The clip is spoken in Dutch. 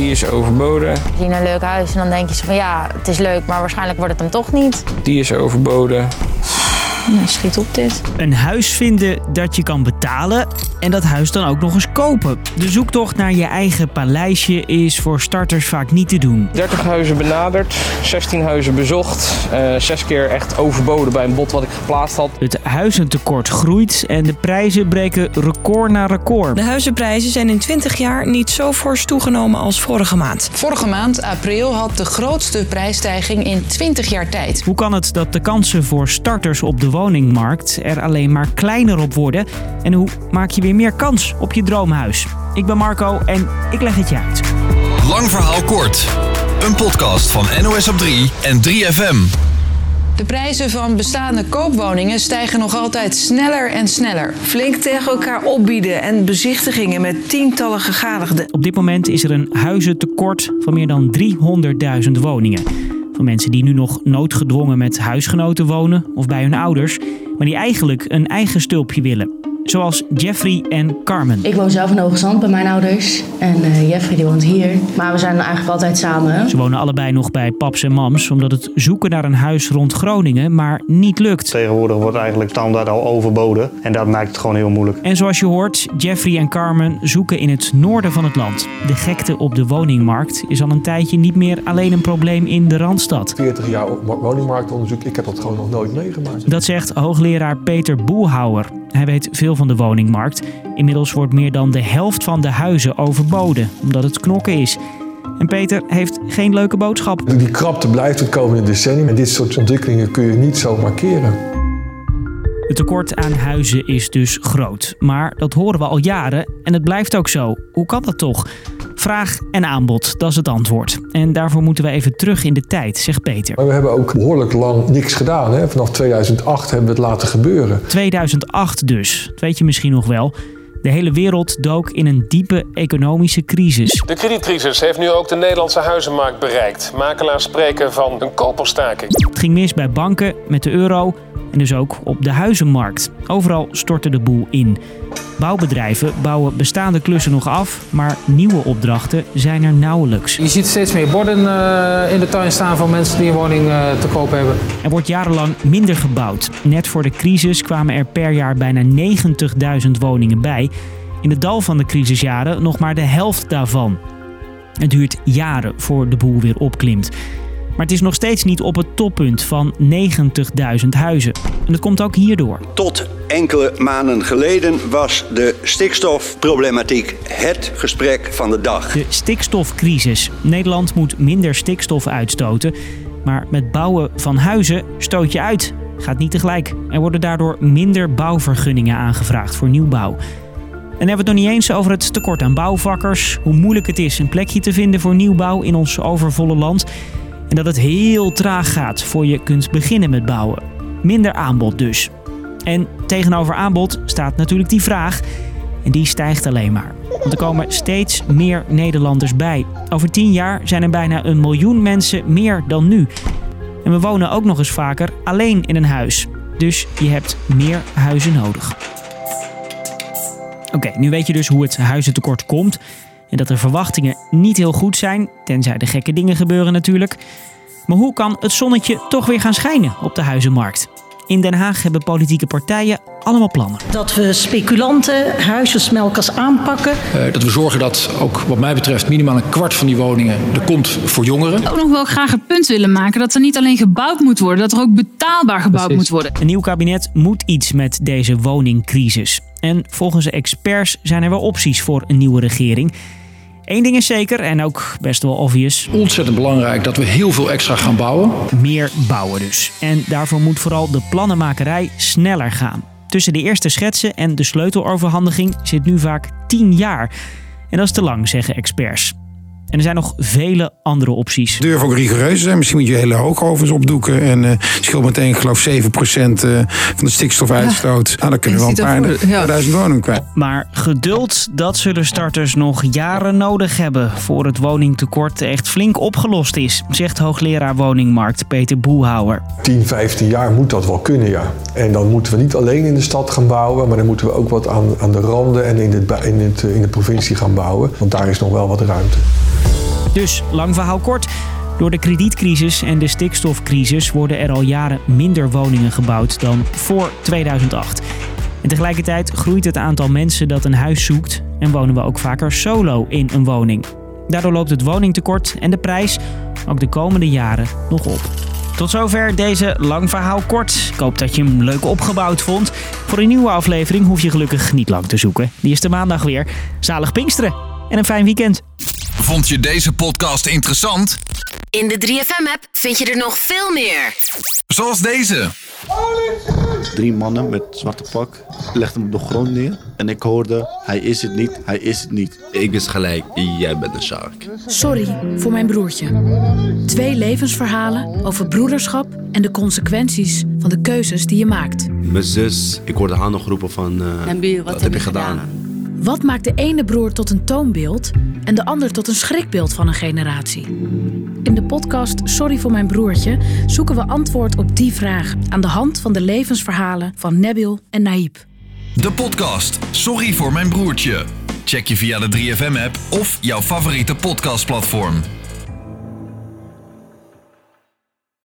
Die is overboden. Je ziet een leuk huis en dan denk je zo van ja, het is leuk, maar waarschijnlijk wordt het hem toch niet. Die is overboden. Nou, schiet op dit. Een huis vinden dat je kan betalen en dat huis dan ook nog eens kopen. De zoektocht naar je eigen paleisje is voor starters vaak niet te doen. 30 huizen benaderd, 16 huizen bezocht. Uh, zes keer echt overboden bij een bod wat ik geplaatst had. Het huizentekort groeit en de prijzen breken record na record. De huizenprijzen zijn in 20 jaar niet zo fors toegenomen als vorige maand. Vorige maand, april, had de grootste prijsstijging in 20 jaar tijd. Hoe kan het dat de kansen voor starters op de woningmarkt er alleen maar kleiner op worden? En hoe maak je weer meer kans op je droomhuis? Ik ben Marco en ik leg het je uit. Lang verhaal kort. Een podcast van NOS op 3 en 3FM. De prijzen van bestaande koopwoningen stijgen nog altijd sneller en sneller. Flink tegen elkaar opbieden en bezichtigingen met tientallen gegadigden. Op dit moment is er een huizentekort van meer dan 300.000 woningen. Van mensen die nu nog noodgedwongen met huisgenoten wonen of bij hun ouders, maar die eigenlijk een eigen stulpje willen. Zoals Jeffrey en Carmen. Ik woon zelf in Hoogezand bij mijn ouders. En uh, Jeffrey die woont hier. Maar we zijn eigenlijk altijd samen. Ze wonen allebei nog bij paps en mams. Omdat het zoeken naar een huis rond Groningen maar niet lukt. Tegenwoordig wordt eigenlijk standaard al overboden. En dat maakt het gewoon heel moeilijk. En zoals je hoort, Jeffrey en Carmen zoeken in het noorden van het land. De gekte op de woningmarkt is al een tijdje niet meer alleen een probleem in de Randstad. 40 jaar woningmarktonderzoek. Ik heb dat gewoon nog nooit meegemaakt. Dat zegt hoogleraar Peter Boelhouwer. Hij weet veel van de woningmarkt. Inmiddels wordt meer dan de helft van de huizen overboden, omdat het knokken is. En Peter heeft geen leuke boodschap. Die krapte blijft het komende decennium. En dit soort ontwikkelingen kun je niet zo markeren. Het tekort aan huizen is dus groot. Maar dat horen we al jaren en het blijft ook zo. Hoe kan dat toch? Vraag en aanbod, dat is het antwoord. En daarvoor moeten we even terug in de tijd, zegt Peter. Maar we hebben ook behoorlijk lang niks gedaan. Hè? Vanaf 2008 hebben we het laten gebeuren. 2008 dus, dat weet je misschien nog wel. De hele wereld dook in een diepe economische crisis. De kredietcrisis heeft nu ook de Nederlandse huizenmarkt bereikt. Makelaars spreken van een koperstaking. Het ging mis bij banken met de euro en dus ook op de huizenmarkt. Overal stortte de boel in. Bouwbedrijven bouwen bestaande klussen nog af, maar nieuwe opdrachten zijn er nauwelijks. Je ziet steeds meer borden uh, in de tuin staan van mensen die een woning uh, te koop hebben. Er wordt jarenlang minder gebouwd. Net voor de crisis kwamen er per jaar bijna 90.000 woningen bij. In het dal van de crisisjaren nog maar de helft daarvan. Het duurt jaren voor de boel weer opklimt. Maar het is nog steeds niet op het toppunt van 90.000 huizen. En dat komt ook hierdoor. Tot enkele maanden geleden was de stikstofproblematiek het gesprek van de dag. De stikstofcrisis. Nederland moet minder stikstof uitstoten. Maar met bouwen van huizen stoot je uit. Gaat niet tegelijk. Er worden daardoor minder bouwvergunningen aangevraagd voor nieuwbouw. En hebben we het nog niet eens over het tekort aan bouwvakkers, hoe moeilijk het is een plekje te vinden voor nieuwbouw in ons overvolle land en dat het heel traag gaat voor je kunt beginnen met bouwen. Minder aanbod dus. En tegenover aanbod staat natuurlijk die vraag. En die stijgt alleen maar. Want er komen steeds meer Nederlanders bij. Over tien jaar zijn er bijna een miljoen mensen meer dan nu. En we wonen ook nog eens vaker alleen in een huis. Dus je hebt meer huizen nodig. Oké, nu weet je dus hoe het huizentekort komt. En dat de verwachtingen niet heel goed zijn, tenzij de gekke dingen gebeuren natuurlijk. Maar hoe kan het zonnetje toch weer gaan schijnen op de huizenmarkt? In Den Haag hebben politieke partijen allemaal plannen. Dat we speculanten, huizensmelkers aanpakken. Uh, dat we zorgen dat ook wat mij betreft minimaal een kwart van die woningen er komt voor jongeren. Ook nog wel graag het punt willen maken dat er niet alleen gebouwd moet worden, dat er ook betaalbaar gebouwd Precies. moet worden. Een nieuw kabinet moet iets met deze woningcrisis. En volgens de experts zijn er wel opties voor een nieuwe regering. Eén ding is zeker en ook best wel obvious. Ontzettend belangrijk dat we heel veel extra gaan bouwen. Meer bouwen dus. En daarvoor moet vooral de plannenmakerij sneller gaan. Tussen de eerste schetsen en de sleuteloverhandiging zit nu vaak 10 jaar. En dat is te lang, zeggen experts. En er zijn nog vele andere opties. Durf ook rigoureus zijn. Misschien moet je hele hoogovens opdoeken. En uh, scheelt meteen, geloof 7% uh, van de stikstofuitstoot. Ja. Nou, dan kunnen we wel een paar, ja. duizend woningen kwijt. Maar geduld, dat zullen starters nog jaren nodig hebben. voor het woningtekort echt flink opgelost is. Zegt hoogleraar woningmarkt Peter Boelhouwer. 10, 15 jaar moet dat wel kunnen, ja. En dan moeten we niet alleen in de stad gaan bouwen. maar dan moeten we ook wat aan, aan de randen en in, het, in, het, in de provincie gaan bouwen. Want daar is nog wel wat ruimte. Dus, lang verhaal kort. Door de kredietcrisis en de stikstofcrisis worden er al jaren minder woningen gebouwd dan voor 2008. En tegelijkertijd groeit het aantal mensen dat een huis zoekt en wonen we ook vaker solo in een woning. Daardoor loopt het woningtekort en de prijs ook de komende jaren nog op. Tot zover deze lang verhaal kort. Ik hoop dat je hem leuk opgebouwd vond. Voor een nieuwe aflevering hoef je gelukkig niet lang te zoeken. Die is de maandag weer. Zalig Pinksteren en een fijn weekend. Vond je deze podcast interessant? In de 3FM-app vind je er nog veel meer. Zoals deze. Drie mannen met zwarte pak legden hem op de grond neer. En ik hoorde, hij is het niet, hij is het niet. Ik wist gelijk, jij bent een shark. Sorry voor mijn broertje. Twee levensverhalen over broederschap en de consequenties van de keuzes die je maakt. Mijn zus, ik hoorde haar nog roepen van, uh, wat, heb je gedaan? Wat maakt de ene broer tot een toonbeeld en de ander tot een schrikbeeld van een generatie? In de podcast Sorry voor mijn broertje zoeken we antwoord op die vraag aan de hand van de levensverhalen van Nebil en Naïb. De podcast Sorry voor mijn broertje. Check je via de 3FM-app of jouw favoriete podcastplatform.